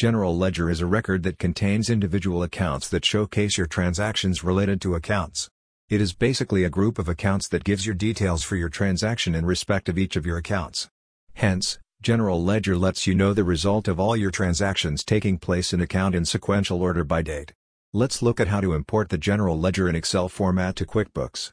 General ledger is a record that contains individual accounts that showcase your transactions related to accounts. It is basically a group of accounts that gives your details for your transaction in respect of each of your accounts. Hence, General Ledger lets you know the result of all your transactions taking place in account in sequential order by date. Let's look at how to import the General Ledger in Excel format to QuickBooks.